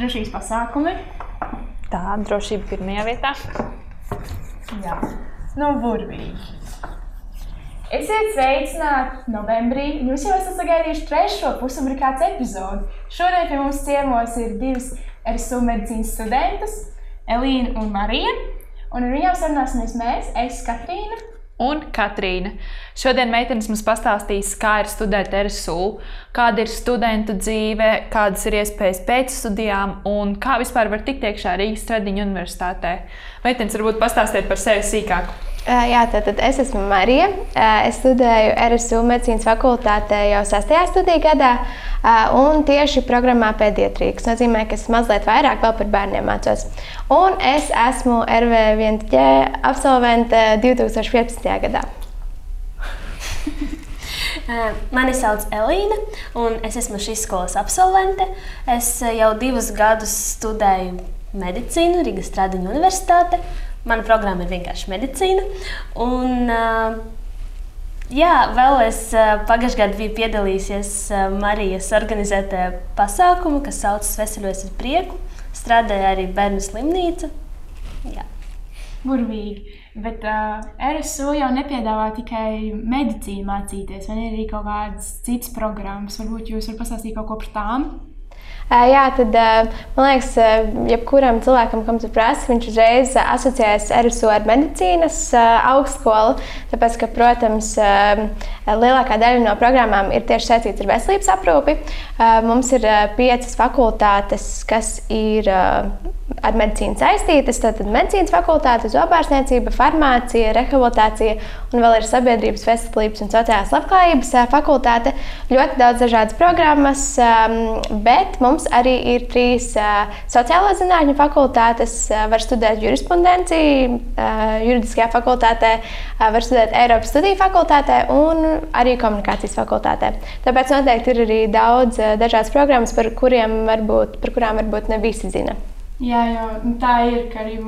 drošības pasākumi. Tā drošība pirmajā vietā. Jā, nu, burvīgi. Esiet sveicināti novembrī. Jūs jau esat sagaidījuši trešo pusfabrikāts epizodi. Šodien pie mums ciemos ir divas RSU medicīnas studentas, Elīna un Marija. Un ar viņām sarunāsimies mēs, es, Katrīna. Un Katrīna. Šodien meitenes mums pastāstīs, kā ir studēt RSU, kāda ir studentu dzīve, kādas ir iespējas pēc studijām un kā vispār var tikt iekšā Rīgas Tradiņu universitātē. Meitenes varbūt pastāstiet par sevi sīkāk. Jā, tātad es esmu Marija. Es studēju RSU medicīnas fakultātē jau 6. studiju gadā, un tieši programmā pēdietrija. Tas nozīmē, ka es mazliet vairāk par bērniem mācos. Un es esmu RV1G absolvente 2015. gadā. Mani sauc Elīna, un es esmu šīs skolas absolvente. Es jau divus gadus studēju medicīnu Rīgas Stradiņu universitātē. Mana programma ir vienkārši medicīna. Un, jā, vēl es pagājušajā gadā biju piedalījusies Marijas organizētajā pasākumā, kas saucas Veseļos ar prieku. Strādāju arī bērnu slimnīcu. Jā. Burvīgi. Bet uh, RSU jau nepiedāvā tikai medicīnu mācīties, vai arī kaut kādas citas programmas. Varbūt jūs varat pastāstīt kaut ko par tām? Jā, tad man liekas, jebkuram cilvēkam, kam tu prasi, viņš uzreiz asociējas RSU ar medicīnas augstskolu. Tāpēc, ka, protams, lielākā daļa no programmām ir tieši saistīta ar veselības aprūpi. Mums ir piecas fakultātes, kas ir ar medicīnu saistītas. Tad medicīnas fakultāte, zobārstniecība, farmācija, rehabilitācija un vēl ir sabiedrības veselības un sociālās labklājības fakultāte. Ļoti daudz dažādas programmas, bet mums arī ir trīs sociālo zinātņu fakultātes. Var studēt jurisprudenciju, juridiskajā fakultātē, var studēt Eiropas studiju fakultātē un arī komunikācijas fakultātē. Tāpēc noteikti ir arī daudz dažādas programmas, par, varbūt, par kurām varbūt ne visi zina. Jā, jau nu, tā ir, ka arī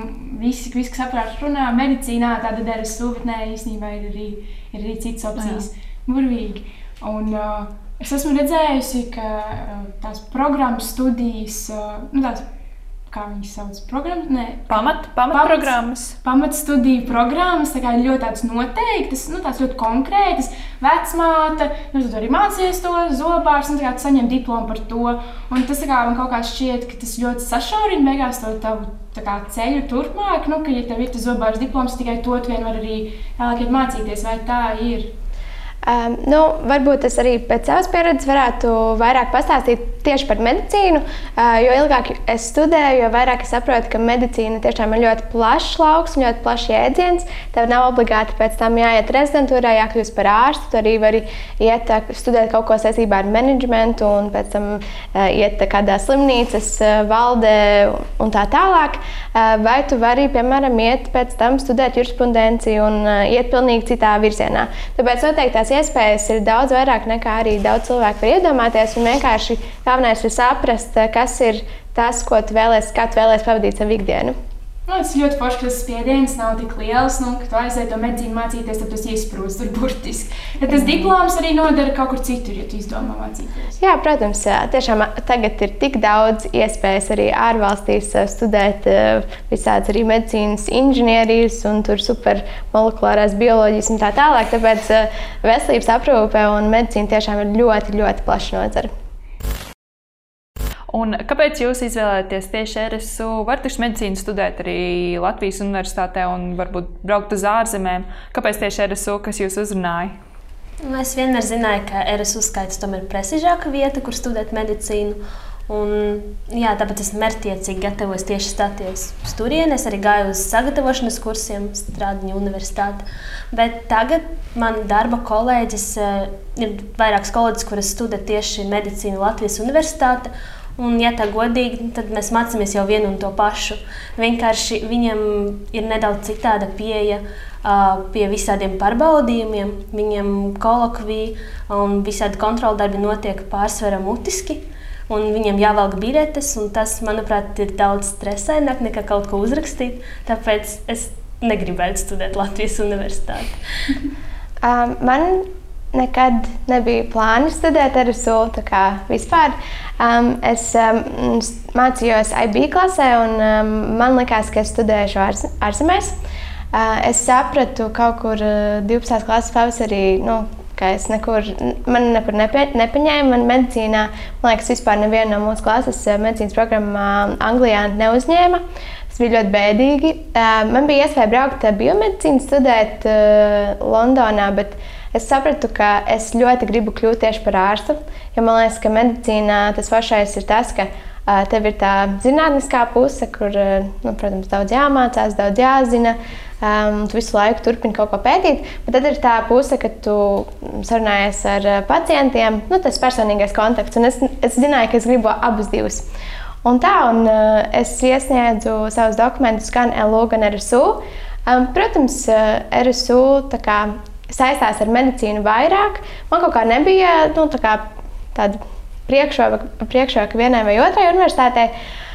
visi, visi kas saprot, runā medicīnā, tāda dara sūknē, īstenībā ir arī, ir arī citas opcijas. Burvīgi. Un, uh, es esmu redzējusi, ka uh, tās programmas studijas, uh, nu, tās kā viņas sauc, programmas, pamat, pamatprogrammas. Pamatstudiju programmas, tā kā ļoti tādas noteiktas, nu, tādas ļoti konkrētas. Vecmāte, nu, tad arī mācījies to zobārs, un kā saņem diplomu par to. Un tas kā, man kaut kā šķiet, ka tas ļoti sašaurina beigās to tavu kā, ceļu turpmāk. Nu, ka, ja tev ir tas zobārs diploms, tikai to vien var arī tālāk mācīties, vai tā ir. Um, nu, varbūt es arī pēc savas pieredzes varētu vairāk pastāstīt tieši par medicīnu. Jo ilgāk es studēju, jo vairāk es saprotu, ka medicīna tiešām ir ļoti plašs lauks ļoti plašs jēdziens. Tev nav obligāti pēc tam jāiet rezidentūrā, jākļūst par ārstu. Tu arī vari iet studēt kaut ko saistībā ar menedžmentu un pēc tam iet kādā slimnīcas valdē un tā tālāk. Vai tu vari, piemēram, iet pēc tam studēt jurisprudenci un iet pilnīgi citā virzienā. Tāpēc noteikti tās iespējas ir daudz vairāk nekā arī daudz cilvēku var iedomāties. Un vienkārši galvenais ir saprast, kas ir tas, ko tu vēlēsies, kā tu vēlēsies pavadīt savu ikdienu. Nu, tas ļoti forši, ka tas spiediens nav tik liels, nu, ka tu aizēji to medicīnu mācīties, tad tas iesprūst tur burtiski. Tad tas diploms arī nodara kaut kur citur, ja tu izdomā mācīties. Jā, protams, tiešām tagad ir tik daudz iespējas arī ārvalstīs studēt visādas arī medicīnas inženierijas un tur supermolekulārās bioloģijas un tā tālāk. Tāpēc veselības aprūpe un medicīna tiešām ir ļoti, ļoti plaša nozara. Un kāpēc jūs izvēlēties tieši RSU? Var taču medicīnu studēt arī Latvijas universitātē un varbūt braukt uz ārzemēm. Kāpēc tieši RSU, kas jūs uzrunāja? Nu, es vienmēr zināju, ka RSU skaits tomēr ir prestižāka vieta, kur studēt medicīnu. Un, jā, tāpēc es mērķiecīgi gatavojos tieši stāties uz turieni. Es arī gāju uz sagatavošanas kursiem, strādāju universitātē. Bet tagad man darba kolēģis ir vairākas kolēģis, kuras studē tieši medicīnu Latvijas universitātē. Un, ja tā godīgi, tad mēs mācāmies jau vienu un to pašu. Vienkārši viņam ir nedaudz citāda pieeja uh, pie visādiem pārbaudījumiem. Viņam kolokvija un visādi kontrola darbi notiek pārsvarā mutiski. Un viņam jāvelk biļetes, un tas, manuprāt, ir daudz stresaināk nekā kaut ko uzrakstīt. Tāpēc es negribētu studēt Latvijas universitāti. um, man nekad nebija plāni studēt RSU. Vispār. Um, es um, mācījos IB klasē, un um, man likās, ka es studēšu ārs, ārzemēs. Uh, es sapratu kaut kur uh, 12. klases pavasarī. Nu, es nekur, man nekur nepie, nepaņēmu. Man medicīnā, man liekas, vispār neviena no mūsu klases uh, medicīnas programmā Anglijā neuzņēma. Tas bija ļoti bēdīgi. Uh, man bija iespēja braukt biomedicīnu studēt uh, Londonā, bet es sapratu, ka es ļoti gribu kļūt tieši par ārstu. Jo man liekas, ka medicīnā tas foršais ir tas, ka tev ir tā zinātniskā puse, kur, nu, protams, daudz jāmācās, daudz jāzina. Um, tu visu laiku turpini kaut ko pētīt, bet tad ir tā puse, ka tu sarunājies ar pacientiem, nu, tas personīgais kontakts. Un es, es zināju, ka es gribu abus divus. Un tā, un uh, es iesniedzu savus dokumentus gan LU, gan RSU. Um, protams, uh, RSU kā, saistās ar medicīnu vairāk. Man kaut kā nebija nu, tā kā tāda priekšroka priekšro, vienai vai otrai universitātei.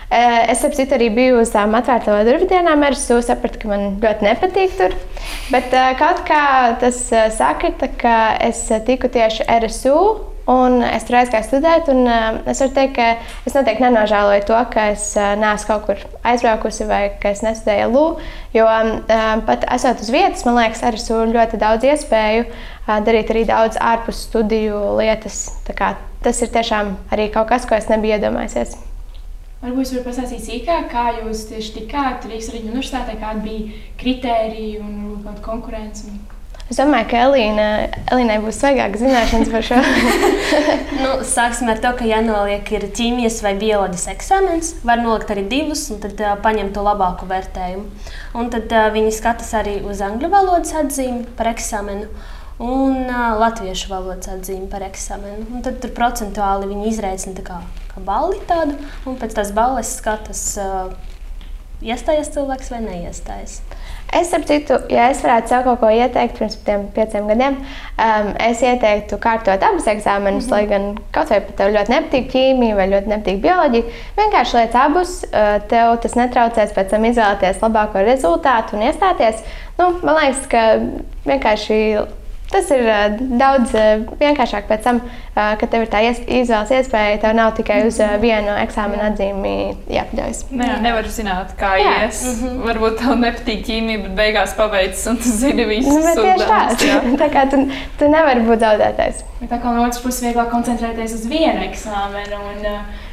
Es ap citu arī biju uz tām atvērtām durvju dienām, ar SU sapratu, ka man ļoti nepatīk tur. Bet kaut kā tas sakrita, ka es tiku tieši RSU Un es tur aizgāju studēt, un uh, es varu teikt, ka es noteikti nenožēloju to, ka es uh, neesmu kaut kur aizbraukusi vai ka es nestudēju LU. Jo uh, pat esot uz vietas, man liekas, arī ir ļoti daudz iespēju uh, darīt arī daudz ārpus studiju lietas. Tas ir tiešām arī kaut kas, ko es nebiju iedomājies. Varbūt jūs varat pastāstīt sīkāk, kā jūs tieši tikāt Rīgas Rīgas universitātē, kādi bija kritēriji un konkurence. Un... Es domāju, ka Elīna, Elīnai būs svaigākas zināšanas par šo. nu, sāksim ar to, ka jānoliek ir ķīmijas vai bioloģijas eksāmenis. Var nolikt arī divus, un tad uh, paņemt to labāko vērtējumu. Un tad uh, viņi skatās arī uz angļu valodas atzīmi par eksāmenu un uh, latviešu valodas atzīmi par eksāmenu. Un tad tur procentuāli viņi izreicina kā, kā balli tādu, un pēc tās balles skatās, uh, iestājas cilvēks vai neiestājas. Es, ap citu, ja es varētu sev kaut ko ieteikt pirms pieciem gadiem, um, es ieteiktu kārtot abus eksāmenus, mm -hmm. lai gan kaut vai pat tev ļoti nepatīk ķīmija vai ļoti nepatīk bioloģija. Vienkārši liec abus, uh, tev tas netraucēs pēc tam izvēlēties labāko rezultātu un iestāties. Nu, man liekas, ka vienkārši Tas ir uh, daudz uh, vienkāršāk pēc tam, uh, kad tev ir tā izvēles iespēja. Tev nav tikai uz vienu eksāmenu atzīmi jāpaļaujas. Nē, nevar zināt, kā jā. ies. Mm -hmm. Varbūt tev nepatīk ķīmija, bet beigās paveicis un tu zini visu. Nu, tieši tā. tā kā tu, tu nevari būt zaudētājs. Tā kā no otras puses vieglāk koncentrēties uz vienu eksāmenu. Un, uh,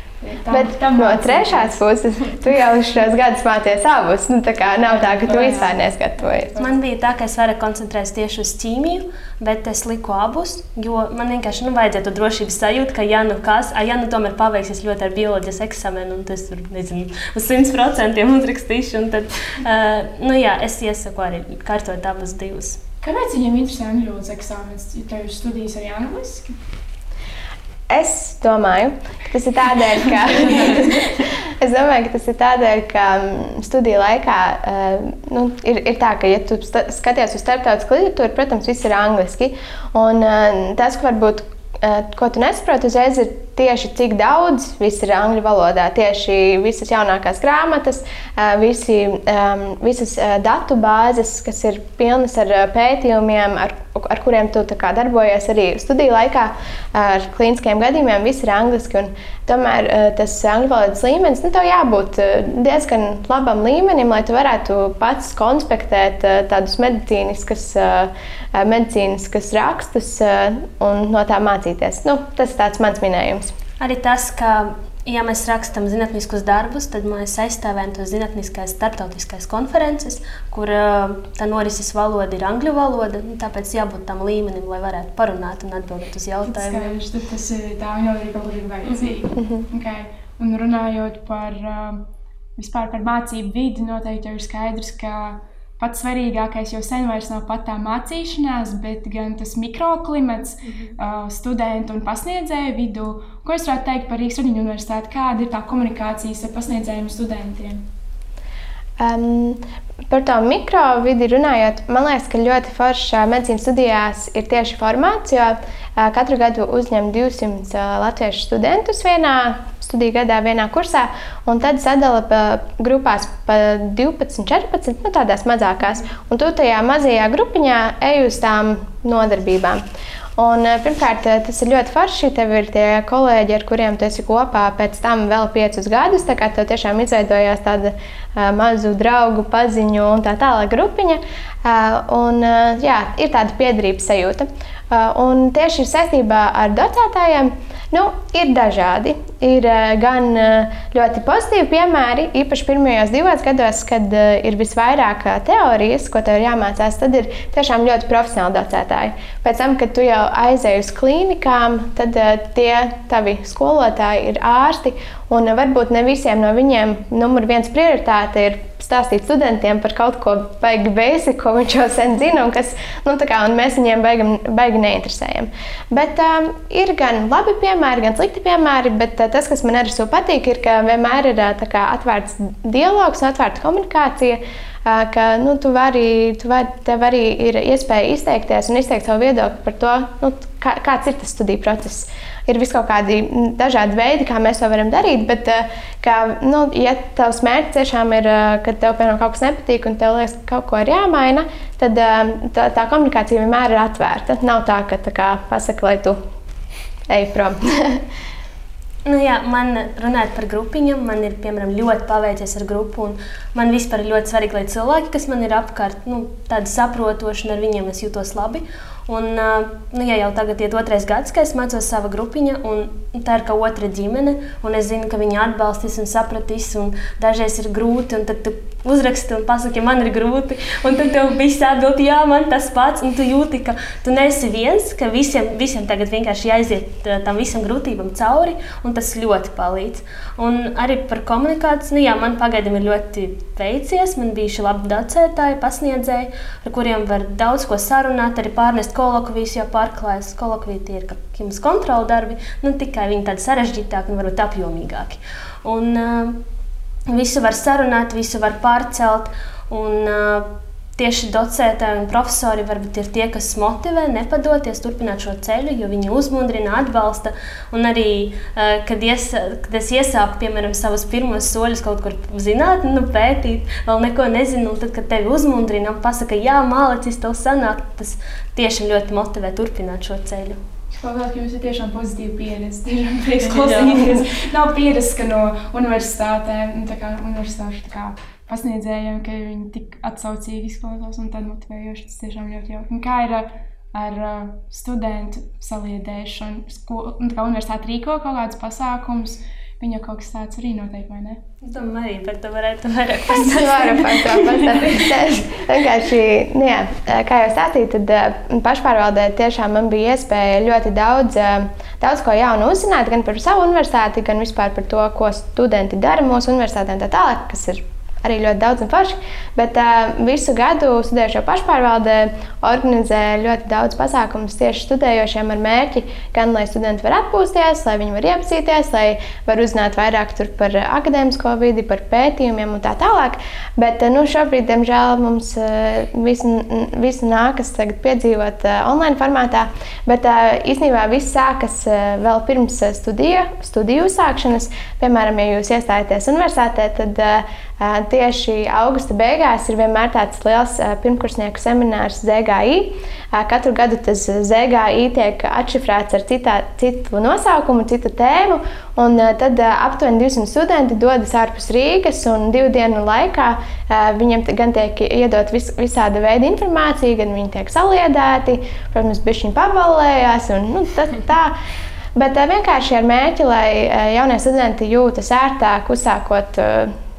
Tam, Bet tam no trešās puses, tu jau šos gadus mācījies abus. Nu, tā kā nav tā, ka tu vispār neskaties. Man bija tā, ka es varu koncentrēties tieši uz ķīmiju, bet es liku abus, jo man vienkārši nu, vajadzēja to drošības sajūtu, ka, ja nu kas, ja nu tomēr paveiksies ļoti ar bioloģijas eksāmenu, un tas tur, nezinu, uz 100% uzrakstīšu, un tad, uh, nu jā, es iesaku arī kārtot abus divus. Kāpēc viņiem interesē angļu valodas eksāmenis, ja tev ir studijas arī angliski? Es domāju, tas ir tādēļ, ka, domāju, ka, tas ir tādēļ, ka studiju laikā uh, nu, ir, ir tā, ka, ja tu skaties uz starptautisku literatūru, protams, viss ir angliski. Un uh, tas, ka varbūt uh, ko tu nesaproti, uzreiz ir tieši cik daudz viss ir angļu valodā. Tieši visas jaunākās grāmatas, visi, visas datu bāzes, kas ir pilnas ar pētījumiem, ar, ar kuriem tu darbojies arī studiju laikā, ar klīniskiem gadījumiem, viss ir angliski. Tomēr tas angļu valodas līmenis, nu, tev jābūt diezgan labam līmenim, lai tu varētu pats konspektēt tādus medicīniskas, medicīniskas rakstus un no tā mācīties. Nu, tas ir mans minējums. Arī tas, ka, ja mēs rakstām zinātniskus darbus, tad mēs aizstāvējam tos zinātniskās starptautiskās konferences, kur tā norises valoda ir angļu valoda. Tāpēc jābūt tam līmenim, lai varētu parunāt un atbildēt uz jautājumiem. Skaidrs, tas ir tā jau ir kaut kāda vajadzīga. Mm -hmm. okay. Un runājot par, vispār par mācību vidi, noteikti ir skaidrs, ka pats svarīgākais jau sen vairs nav pat tā mācīšanās, bet gan tas mikroklimats mm -hmm. uh, studentu un pasniedzēju vidū. Ko jūs varētu teikt par Rīgas Rīgas universitāti? Kāda ir tā komunikācijas ar pasniedzējiem studentiem? Um, par to mikrovidi runājot, man liekas, ka ļoti forša medicīnas studijās ir tieši formāts, jo katru gadu uzņem 200 uh, latviešu studentus vienā studiju gadā vienā kursā, un tad sadala pa grupās pa 12, 14, nu, tādās mazākās. Un tu tajā mazajā grupiņā ej uz tām nodarbībām. Un, uh, pirmkārt, uh, tas ir ļoti forši. Tev ir tie kolēģi, ar kuriem tu esi kopā pēc tam vēl piecus gadus. Tā kā tev tiešām izveidojās tāda uh, mazu draugu, paziņu un tā tālāk grupiņa. Uh, un, uh, jā, ir tāda piederības sajūta. Uh, un tieši saistībā ar docētājiem. Nu, ir dažādi. Ir uh, gan uh, ļoti pozitīvi piemēri, īpaši pirmajos divos gados, kad ir visvairāk teorijas, ko tev ir jāmācās. Tad ir tiešām ļoti profesionāli docētāji. Pēc tam, kad tu jau aizēji uz klīnikām, tad tie tavi skolotāji ir ārsti. Un varbūt ne visiem no viņiem numur viens prioritāte ir stāstīt studentiem par kaut ko baigi basic, ko viņš jau sen zina, un, kas, nu, kā, un mēs viņiem baigi, baigi neinteresējam. Bet um, ir gan labi piemēri, gan slikti piemēri, bet uh, tas, kas man arī patīk, ir, ka vienmēr ir uh, atvērts dialogs atvērta komunikācija. Uh, ka nu, tu vari, tu vari, tev arī ir iespēja izteikties un izteikt savu viedokli par to, nu, kā, kāds ir tas studiju process ir vis kaut kādi dažādi veidi, kā mēs to varam darīt. Bet, kā, nu, ja tavs mērķis tiešām ir, ka tev piemēram, kaut kas nepatīk un tev liekas, ka kaut ko ir jāmaina, tad tā, tā komunikācija vienmēr ir atvērta. Nav tā, ka tā kā, pasaka, lai tu ej prom. Nu, jā, man runājot par grupiņu, man ir piemēram, ļoti paveicies ar grupu. Man vispār ir ļoti svarīgi, lai cilvēki, kas man ir apkārt, nu, tādi saprotoši, un ar viņiem es jūtos labi. Un, nu, ja jau tagad ir otrais gads, kad es mācos savu grupiņu, un tā ir kā otra ģimene, un es zinu, ka viņi atbalstīs un sapratīs, un dažreiz ir grūti, un tad tu uzraksti un pasaki, man ir grūti, un tad tev viss atbild, jā, man tas pats, un tu jūti, ka tu neesi viens, ka visiem, visiem tagad vienkārši jāiziet tam visam grūtībam cauri, un tas ļoti palīdz. Un arī par komunikāciju, nu jā, man pagaidām ir ļoti veicies, man bijuši labi docētāji, pasniedzēji, ar kuriem var daudz ko sarunāt, arī pārnest kolokvijas jau pārklājas. Kolokvija tie ir jums kontrola darbi, nu, tikai viņi tādi sarežģītāki un varbūt apjomīgāki. Un, uh, visu var sarunāt, visu var pārcelt. Un, Tieši docētāji un profesori varbūt ir tie, kas motivē, nepadoties, turpināt šo ceļu, jo viņi uzmundrina, atbalsta. Un arī, kad, ies, kad es iesāku, piemēram, savus pirmos soļus kaut kur zināt, nu, pētīt, vēl neko nezinu, tad, kad tevi uzmundrina un pasaka, jā, mālacis, tev sanāk, tas tiešām ļoti motivē turpināt šo ceļu. Paldies, ka jums ir tiešām pozitīva pieredze. Tiešām prieks klausīties. Nav pieredzes, ka no universitātēm, nu, tā kā universitāšu tā kā pasniedzējiem, ka viņi tik atsaucīgi izklausās un tad motivējoši. Tas tiešām ļoti jauki. Kā ir ar, ar studentu saliedēšanu? Sko, nu, kā universitāte rīko kaut kādus pasākumus, viņa kaut kas tāds arī noteikti, vai ne? Es domāju, arī par to varētu vairāk pastāstīt. varu par to pastāstīt. Vienkārši, nu jā, kā jau stāstīju, tad pašpārvaldē tiešām man bija iespēja ļoti daudz, daudz ko jaunu uzzināt, gan par savu universitāti, gan vispār par to, ko studenti dara mūsu universitātē un tā tālāk, kas ir arī ļoti daudz un forši. Bet uh, visu gadu studējošo pašpārvaldē organizē ļoti daudz pasākumus tieši studējošiem ar mērķi, gan lai studenti var atpūsties, lai viņi var iepazīties, lai var uzzināt vairāk par akadēmisko vidi, par pētījumiem un tā tālāk. Bet uh, nu, šobrīd, diemžēl, mums uh, visu, visu nākas piedzīvot uh, online formātā. Bet uh, īstenībā viss sākas uh, vēl pirms studiju, studiju sākšanas. Piemēram, ja jūs iestājaties universitātē, tad uh, Tieši augusta beigās ir vienmēr tāds liels pirmkursnieku seminārs ZGI. Katru gadu tas ZGI tiek atšifrēts ar citā, citu nosaukumu, citu tēmu. Un tad aptuveni 200 studenti dodas ārpus Rīgas, un divu dienu laikā viņiem gan tiek iedot vis, visāda veida informācija, gan viņi tiek saliedēti, protams, bišķiņi pavallējās. Un, nu, tā, tā. Bet vienkārši ar mērķi, lai jaunie studenti jūtas ērtāk, uzsākot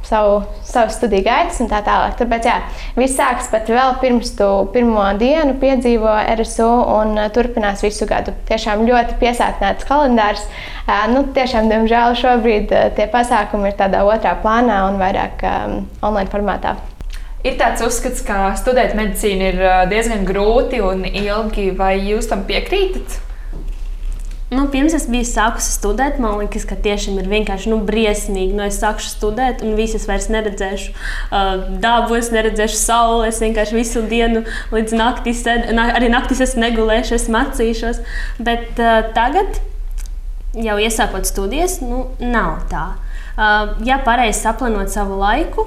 savu, savu studiju gaitas un tā tālāk. Tāpēc jā, viss sākas pat vēl pirms tu pirmo dienu piedzīvo RSU un uh, turpinās visu gadu. Tiešām ļoti piesātnēts kalendārs. Uh, nu, tiešām, diemžēl, šobrīd uh, tie pasākumi ir tādā otrā plānā un vairāk um, online formātā. Ir tāds uzskats, ka studēt medicīnu ir diezgan grūti un ilgi, vai jūs tam piekrītat? Nu, pirms es biju sākusi studēt, man liekas, ka tiešām ir vienkārši nu, briesmīgi. Nu, es sāku studēt, un visas vairs neredzēšu uh, dabu, es neredzēšu sauli. Es vienkārši visu dienu līdz naktī sēdēšu, arī naktīs es negulēšu, es mācīšos. Bet uh, tagad, jau iesākot studijas, nu, nav tā. Uh, ja pareizi saplānot savu laiku,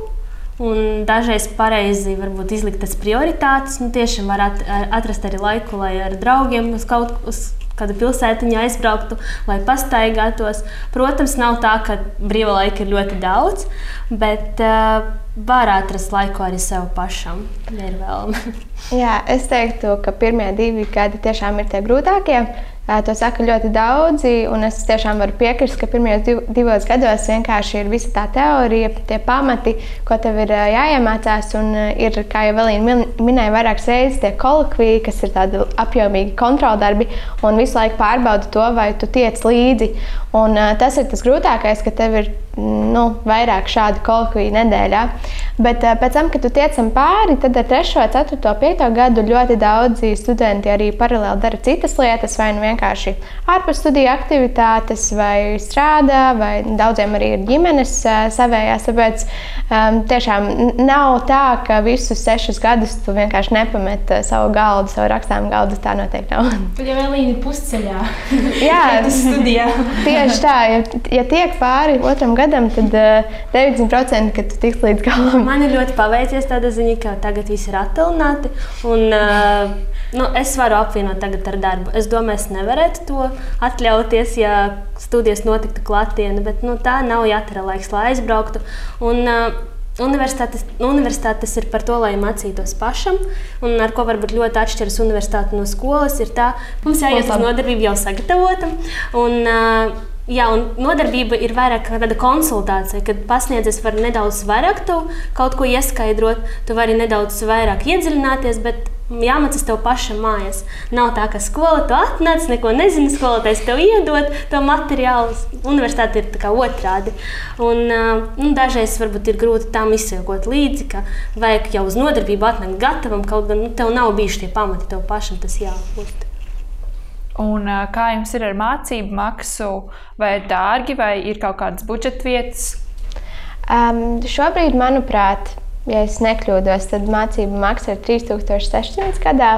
Un dažreiz pareizi izlikt tas prioritātes. Nu, tiešām var at, atrast arī laiku, lai ar draugiem uz kaut uz kādu pilsētiņu aizbrauktu, lai pastaigātos. Protams, nav tā, ka brīvā laika ir ļoti daudz, bet uh, var atrast laiku arī sev pašam, ja ir vēlme. Jā, es teiktu, ka pirmie divi gadi tiešām ir tie grūtākie. To saka ļoti daudzi, un es tiešām varu piekrist, ka pirmajos div, divos gados vienkārši ir visa tā teorija, tie pamati, ko tev ir jāiemācās. Un ir, kā jau Velīna minēja, vairākas reizes tie kolekviji, kas ir tādi apjomīgi kontroldarbi, un visu laiku pārbauda to, vai tu tiec līdzi. Un, tas ir tas grūtākais, ka tev ir nu, vairāk šādu kolekviju nedēļā. Bet pēc tam, kad tu tiecam pāri, tad ar 3, 4, 5 gadu ļoti daudzi studenti arī paralēli dara citas lietas, vai nu vienkārši ārpus studiju aktivitātes, vai strādā, vai daudziem arī ir ģimenes savējās. Tāpēc um, tiešām nav tā, ka visus sešus gadus tu vienkārši nepamet savu galdu, savu rakstāmu galdu. Tā noteikti nav. Tad jau vēl ir pusceļā. Jā, tas studijā. tieši tā. Ja, ja tiek pāri otram gadam, tad uh, 90% ka tu tiks līdz galam. Man ir ļoti paveicies tāda ziņa, ka tagad viss ir attālināti. Un, uh, nu, es varu apvienot tagad ar darbu. Es domāju, es nevarētu to atļauties, ja studijas notiktu klātienē, bet nu, tā nav jātara laiks, lai aizbrauktu. Un, uh, Universitātes, universitātes ir par to, lai mācītos pašam, un ar ko varbūt ļoti atšķiras universitāte no skolas. Ir tā, ka mums jāiet uz nodarbību jau sagatavotam. Un, uh, Jā, un nodarbība ir vairāk kā tāda konsultācija, kad pasniedzējs var nedaudz vairāk kaut ko ieskaidrot, tu vari nedaudz vairāk iedziļināties, bet jāmācās tev pašam mājās. Nav tā, ka skola to atnāc, neko nezina, skolotājs tev iedod to materiālu. Universitāte ir otrādi. Un, nu, dažreiz varbūt ir grūti tam izsekot līdzi, ka vajag jau uz nodarbību atnākt gatavam, kaut gan nu, tev nav bijuši tie pamati, tev pašam tas jābūt. Un, kā jums ir ar mācību maksu? Vai ir dārgi, vai ir kaut kādas budžeta vietas? Um, šobrīd, manuprāt, ja es nekļūdos, tad mācību maksa ir 3600 gadā.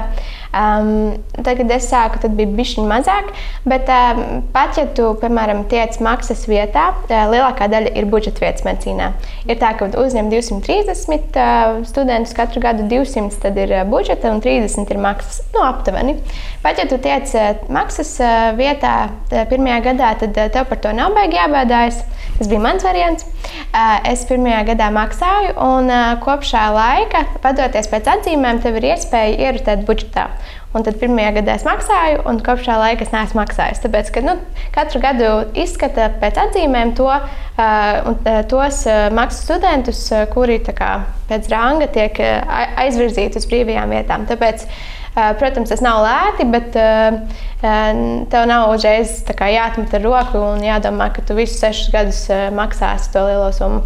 Um, tad, kad es sāku, tad bija bišķiņa mazāk. Bet um, pat, ja tu, piemēram, tiec maksas vietā, uh, lielākā daļa ir budžeta vietas medicīnā. Ir tā, ka uzņem 230 uh, studentus katru gadu, 200 tad ir budžeta un 30 ir maksas. Nu, aptuveni. Pat, ja tu tiec uh, maksas uh, vietā uh, pirmajā gadā, tad uh, tev par to nav baigi jābēdājas. Tas bija mans variants. Uh, es pirmajā gadā maksāju, un uh, kopš šā laika, padoties pēc atzīmēm, tev ir iespēja ierutēt budžetā. Un tad pirmajā gadā es maksāju, un kopš tā laika es neesmu maksājis. Tāpēc, ka nu, katru gadu izskata pēc atzīmēm to, uh, tos uh, maksas studentus, uh, kuri kā, pēc ranga tiek uh, aizvirzīti uz brīvajām vietām. Tāpēc, uh, protams, tas nav lēti, bet uh, tev nav uzreiz jāatmet ar roku un jādomā, ka tu visus sešus gadus uh, maksāsi to lielo summu.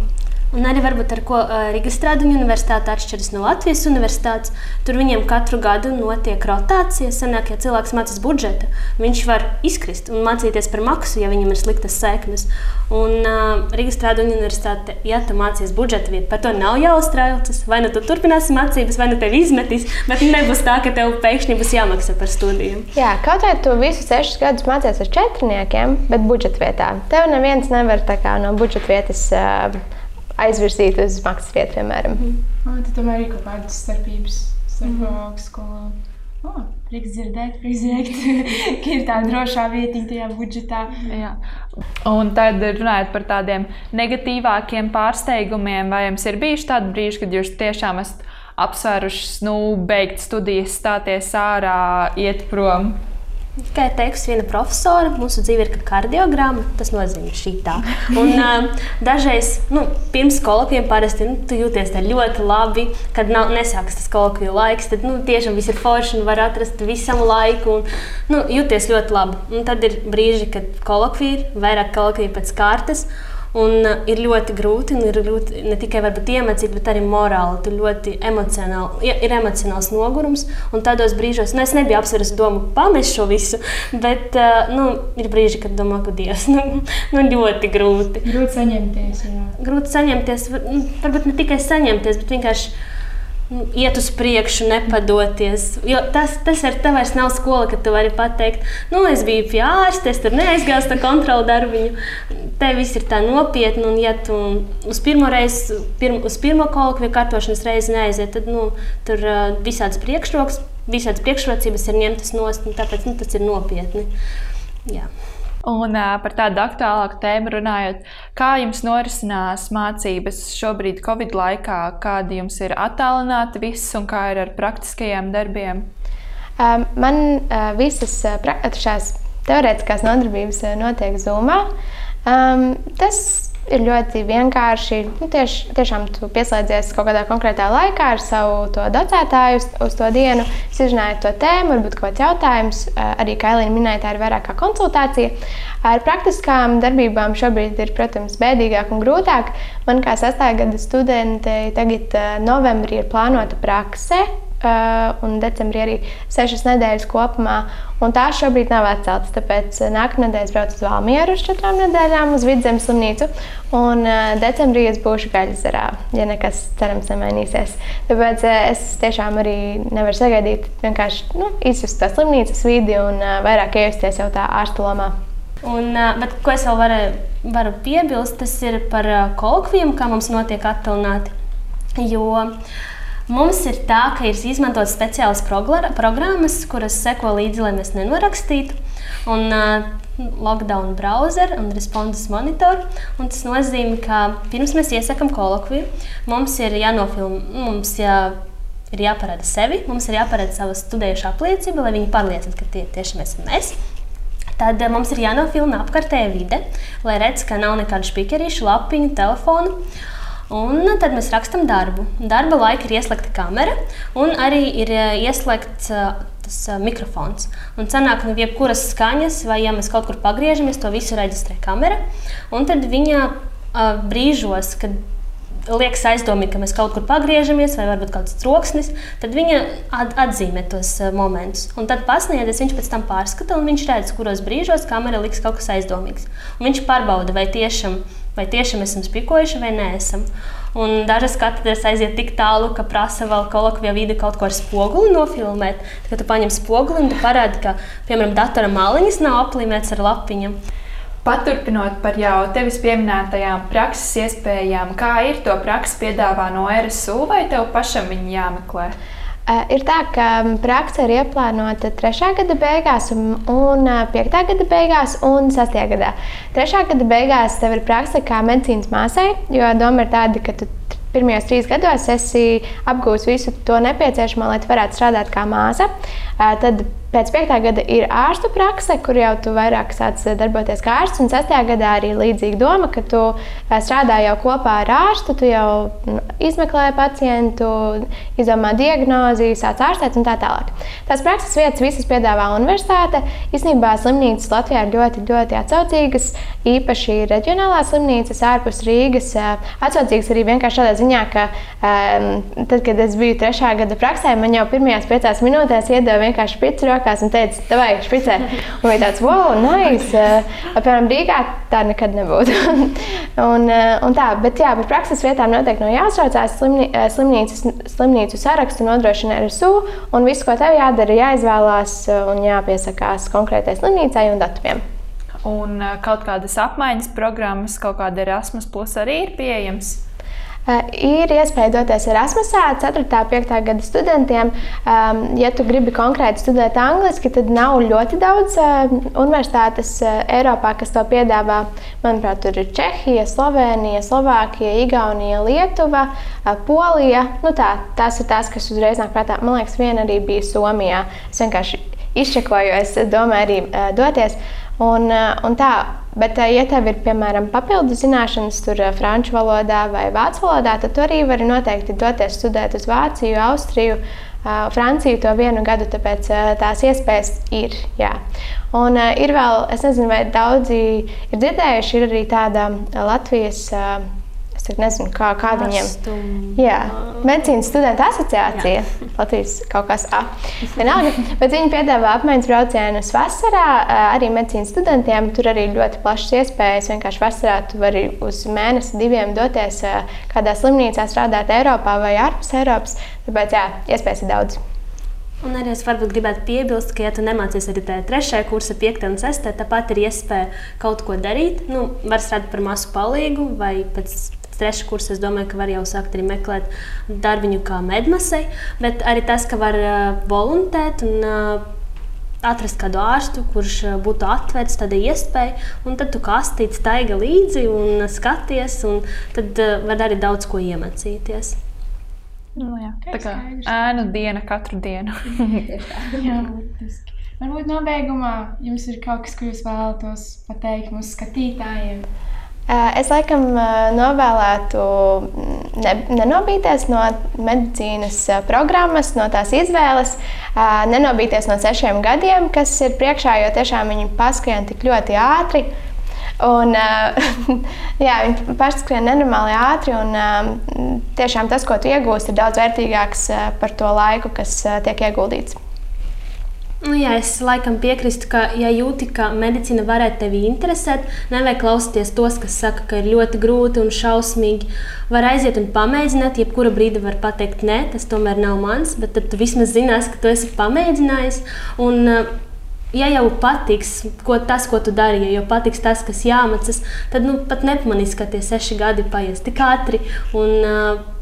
Un arī varbūt ar ko Rīgas Strādiņu universitāte atšķiras no Latvijas universitātes. Tur viņiem katru gadu notiek rotācija. Senāk, ja cilvēks mācās budžeta, viņš var izkrist un mācīties par maksu, ja viņam ir sliktas sekmes. Un uh, Rīgas Strādiņu universitāte, ja tu mācies budžeta vietu, par to nav jāuztraucas. Vai nu tu turpināsi mācības, vai nu tevi izmetīs, bet nebūs tā, ka tev pēkšņi būs jāmaksā par studijām. Jā, kaut vai tu visus sešus gadus mācies ar četrniekiem, bet budžeta vietā. Tev neviens nevar no budžeta vietas. Uh, aizvirzīt uz maksas vietu, piemēram. Mm -hmm. Tad tomēr ir kaut kādas starpības starp mm augstskolām. Oh, prieks dzirdēt, prieks dzirdēt, ka ir tā drošā vietiņa tajā budžetā. Jā. Un tad runājot par tādiem negatīvākiem pārsteigumiem, vai jums ir bijuši tādi brīži, kad jūs tiešām esat apsvēruši, nu, beigt studijas, stāties ārā, iet prom? Kā jau teicu, viena profesora, mūsu dzīve ir kā kardiogramma. Tas nozīmē šī tā. Un, uh, dažreiz nu, pirms kolokvijiem parasti nu, tu jūties ļoti labi, kad nav, nesākas tas kolokviju laiks. Tad nu, tiešām viss ir forši un var atrast visam laiku. Un, nu, jūties ļoti labi. Un tad ir brīži, kad kolokvija ir vairāk kolokviju pēc kārtas. Un uh, ir ļoti grūti, un ir grūti ne tikai iemācīt, bet arī morāli. Tur ļoti emocionāli, ir emocionāls nogurums. Un tādos brīžos, nu, es nebiju apsvērs domu pamest šo visu, bet uh, nu, ir brīži, kad domā, ka Dievs, nu, nu ļoti grūti. Grūti saņemties. Jā. Grūti saņemties, nu, varbūt ne tikai saņemties, bet vienkārši iet uz priekšu, nepadoties. Jo tas, tas ar tevi vairs nav skola, ka tu vari pateikt, nu, es biju pie ārsta, es tur neaizgāju uz kontrolu darbiņu. Te viss ir tā nopietni, un ja tu uz pirmo reizi, pirm, uz pirmo kolekciju kārtošanas reizi neaiziet, tad nu, tur uh, visādas priekšrokas, visādas priekšrocības ir ņemtas nost, tāpēc nu, tas ir nopietni. Jā. Un uh, par tādu aktuālāku tēmu runājot, kā jums norisinās mācības šobrīd, Covid laikā, kādi jums ir attālināti viss un kā ir ar praktiskajiem darbiem? Um, man uh, visas uh, šīs teorētiskās nodarbības notiek Zoomā. Um, tas ir ļoti vienkārši. Nu, tieši, tiešām tu pieslēdzies kaut kādā konkrētā laikā ar savu docētāju uz, uz to dienu, izrunājot to tēmu, varbūt kaut kāds jautājums. Arī Kailīna minēja, tā ir vairāk kā konsultācija. Ar praktiskām darbībām šobrīd ir, protams, bēdīgāk un grūtāk. Man kā sastāvgada studentei tagad novembrī ir plānota prakse un decembrī arī sešas nedēļas kopumā. Un tās šobrīd nav atceltas. Tāpēc uh, nākamā nedēļa braucu uz Valmieru uz četrām nedēļām uz Vidzemes slimnīcu. Un uh, decembrī es būšu Gaļasarā, ja nekas cerams nemainīsies. Tāpēc es tiešām arī nevaru sagaidīt vienkārši nu, izjust to slimnīcas vidi un vairāk iejusties jau tā ārsta lomā. Un, bet, ko es vēl varu, varu piebilst, tas ir par kolokvijiem, kā mums notiek attālināti. Jo uh, Mums ir tā, ka ir izmantotas speciālas programmas, kuras seko līdzi, lai mēs nenorakstītu. Un, uh, Lockdown browser un responses monitor. Un tas nozīmē, ka pirms mēs iesakām kolokviju, mums ir jānofilmē, mums jā, ir jāparāda sevi, mums ir jāparāda sava studējuša apliecība, lai viņi pārliecinātu, ka tie tieši mēs esam mēs. Tad mums ir jānofilmē apkārtējā vide, lai redzētu, ka nav nekādu spīkerīšu, lapiņu, telefonu. Un tad mēs rakstām darbu. Darba laika ir ieslēgta kamera un arī ir eh, ieslēgts eh, tas eh, mikrofons. Un sanāk, nu, jebkuras skaņas, vai ja mēs kaut kur pagriežamies, to visu reģistrē kamera. Un tad viņa brīžos, kad liekas aizdomīgi, ka mēs kaut kur pagriežamies, vai varbūt kāds troksnis, tad viņa atzīmē tos momentus. Un tad pasniedzējis, viņš pēc tam pārskata, un viņš redz, kuros brīžos kamera liks kaut kas aizdomīgs. Un viņš pārbauda, vai tiešām vai tiešām esam spīkojuši vai nē. Un dažas katedras aiziet tik tālu, ka prasa vēl kolokvijā vidi kaut ko ar spoguli nofilmēt. Tad, kad tu paņem spoguli un parādi, ka, piemēram, datora maliņas nav aplīmētas ar lapiņām. Paturpinot par jau tevis pieminētajām prakses iespējām, kā ir to praksi piedāvā no RSU vai tev pašam viņa jāmeklē? Uh, ir tā, ka praksa ir ieplānota 3. gada beigās, un, un 5. gada beigās un 6. gadā. 3. gada beigās tev ir praksa kā medicīnas māsai, jo doma ir tāda, ka tu pirmajos trīs gados esi apgūlis visu to nepieciešamo, lai tu varētu strādāt kā māsa. Uh, tad Pēc 5. gada ir ārsta prakse, kur jau tu vairāk sāc darboties kā ārsts. Un 6. gadā arī līdzīga doma, ka tu eh, strādā jau kopā ar ārstu, tu jau nu, izmeklē pacientu, izdomā diagnozi, sāc ārstēt un tā tālāk. Tās prakses vietas visas piedāvā universitāte. Īsnībā slimnīcas Latvijā ir ļoti, ļoti atsaucīgas, īpaši reģionālās slimnīcas ārpus Rīgas. Eh, atsaucīgas arī vienkārši tādā ziņā, ka um, tad, kad es biju 3. gada praksē, man jau pirmajās 5 minūtēs iedeva vienkārši picu roku rokās un teica, vai špicē. Un bija tāds, wow, nice. Uh, piemēram, Rīgā tā nekad nebūtu. un, uh, un tā, bet jā, par prakses vietām noteikti nav jāsaucās. Slimnī, uh, slimnīcas, slimnīcu sarakstu nodrošina RSU, un viss, ko tev jādara, jāizvēlās un jāpiesakās konkrētai slimnīcai un datumiem. Un kaut kādas apmaiņas programmas, kaut kāda Erasmus, arī ir pieejamas. Eh, ir iespēja doties Erasmusā, 4. un 5. gada studentiem. Um, ja tu gribi konkrēti studēt angliski, tad nav ļoti daudz uh, universitātes uh, Eiropā, kas to piedāvā. Manuprāt, tur ir Čehija, Slovenija, Slovākija, Igaunija, Lietuva, Polija. Nu, tā, tās ir tās, kas uzreiz nāk prātā. Man liekas, viena arī bija Somijā. Es vienkārši izčekoju, es domāju, arī uh, doties. Un, uh, un tā, Bet, eh, ja tev ir piemēram papildus zināšanas, tur eh, franču valodā vai vācu valodā, tad tu arī vari noteikti doties studēt uz Vāciju, Austriju, eh, Franciju to vienu gadu, tāpēc tās iespējas ir. Jā. Un ir vēl, es nezinu, vai daudzi ir dzirdējuši, ir arī tāda Latvijas Es nezinu, kā, kā viņiem. Jā, medicīnas studentu asociācija. Latvijas kaut kas A. Vienalga, bet viņi piedāvā apmaiņas braucienus vasarā arī medicīnas studentiem. Tur arī ļoti plašas iespējas. Vienkārši vasarā tu vari uz mēnesi, diviem doties kādā slimnīcā strādāt Eiropā vai ārpus Eiropas. Tāpēc, jā, iespējas ir daudz. Un arī es varbūt gribētu piebilst, ka, ja tu nemācies arī tajā trešajā kursā, piektajā un sestajā, tāpat ir iespēja kaut ko darīt. Nu, var strādāt par masu palīgu, vai pēc trešā kursa es domāju, ka var jau sākt arī meklēt darbiņu kā medmasei, bet arī tas, ka var uh, voluntēt un uh, atrast kādu ārstu, kurš uh, būtu atvērts tādai iespējai, un tad tu kā astīts taiga līdzi un skaties, un tad var arī daudz ko iemācīties. Nu, jā, tā kā ēnu diena katru dienu. Jā, lieliski. Varbūt nobeigumā jums ir kaut kas, ko jūs vēlatos pateikt mūsu skatītājiem. Ā, Es laikam ā, novēlētu mm, ne, nenobīties no medicīnas ā, programmas, no tās izvēles, nenobīties no sešiem gadiem, kas ir priekšā, jo tiešām viņi paskrien tik ļoti ātri. Un, jā, viņi paskrien nenormāli ātri, un tiešām tas, ko tu iegūsi, ir daudz vērtīgāks par to laiku, kas tiek ieguldīts. Nu, jā, es laikam piekrītu, ka, ja jūti, ka medicīna varētu tevi interesēt, nevajag klausīties tos, kas saka, ka ir ļoti grūti un šausmīgi. Var aiziet un pamēģināt, jebkura brīdi var pateikt, nē, tas tomēr nav mans, bet tad tu vismaz zinās, ka tu esi pamēģinājis. Un, uh, Ja jau patiks ko, tas, ko tu dari, ja jau patiks tas, kas jāmācās, tad nu, pat nepamanīs, ka tie seši gadi paies tik ātri. Un, uh,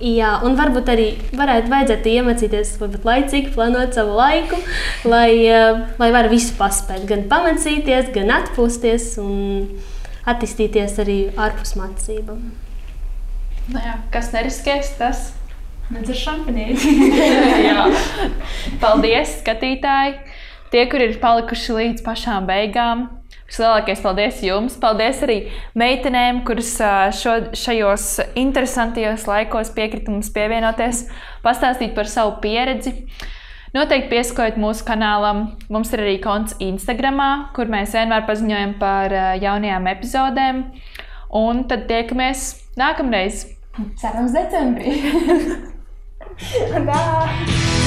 Jā, un varbūt arī varētu vajadzētu iemācīties, varbūt laicīgi plānot savu laiku, lai, eh, lai varētu visu paspēt. Gan pamācīties, gan atpūsties un attīstīties arī ārpus mācībām. Nu, jā, kas neriskēs, tas Nedzer šampanīti. Jā. Paldies, skatītāji! Tie, kur ir palikuši līdz pašām beigām, vislielākais paldies jums! Paldies arī meitenēm, kuras šo, šajos interesantajos laikos piekrita mums pievienoties, pastāstīt par savu pieredzi. Noteikti piesakojiet mūsu kanālam. Mums ir arī konts Instagram, kur mēs vienmēr paziņojam par jaunajām epizodēm. Un tad tiekamies nākamreiz! Cerams, decembrī. Tā!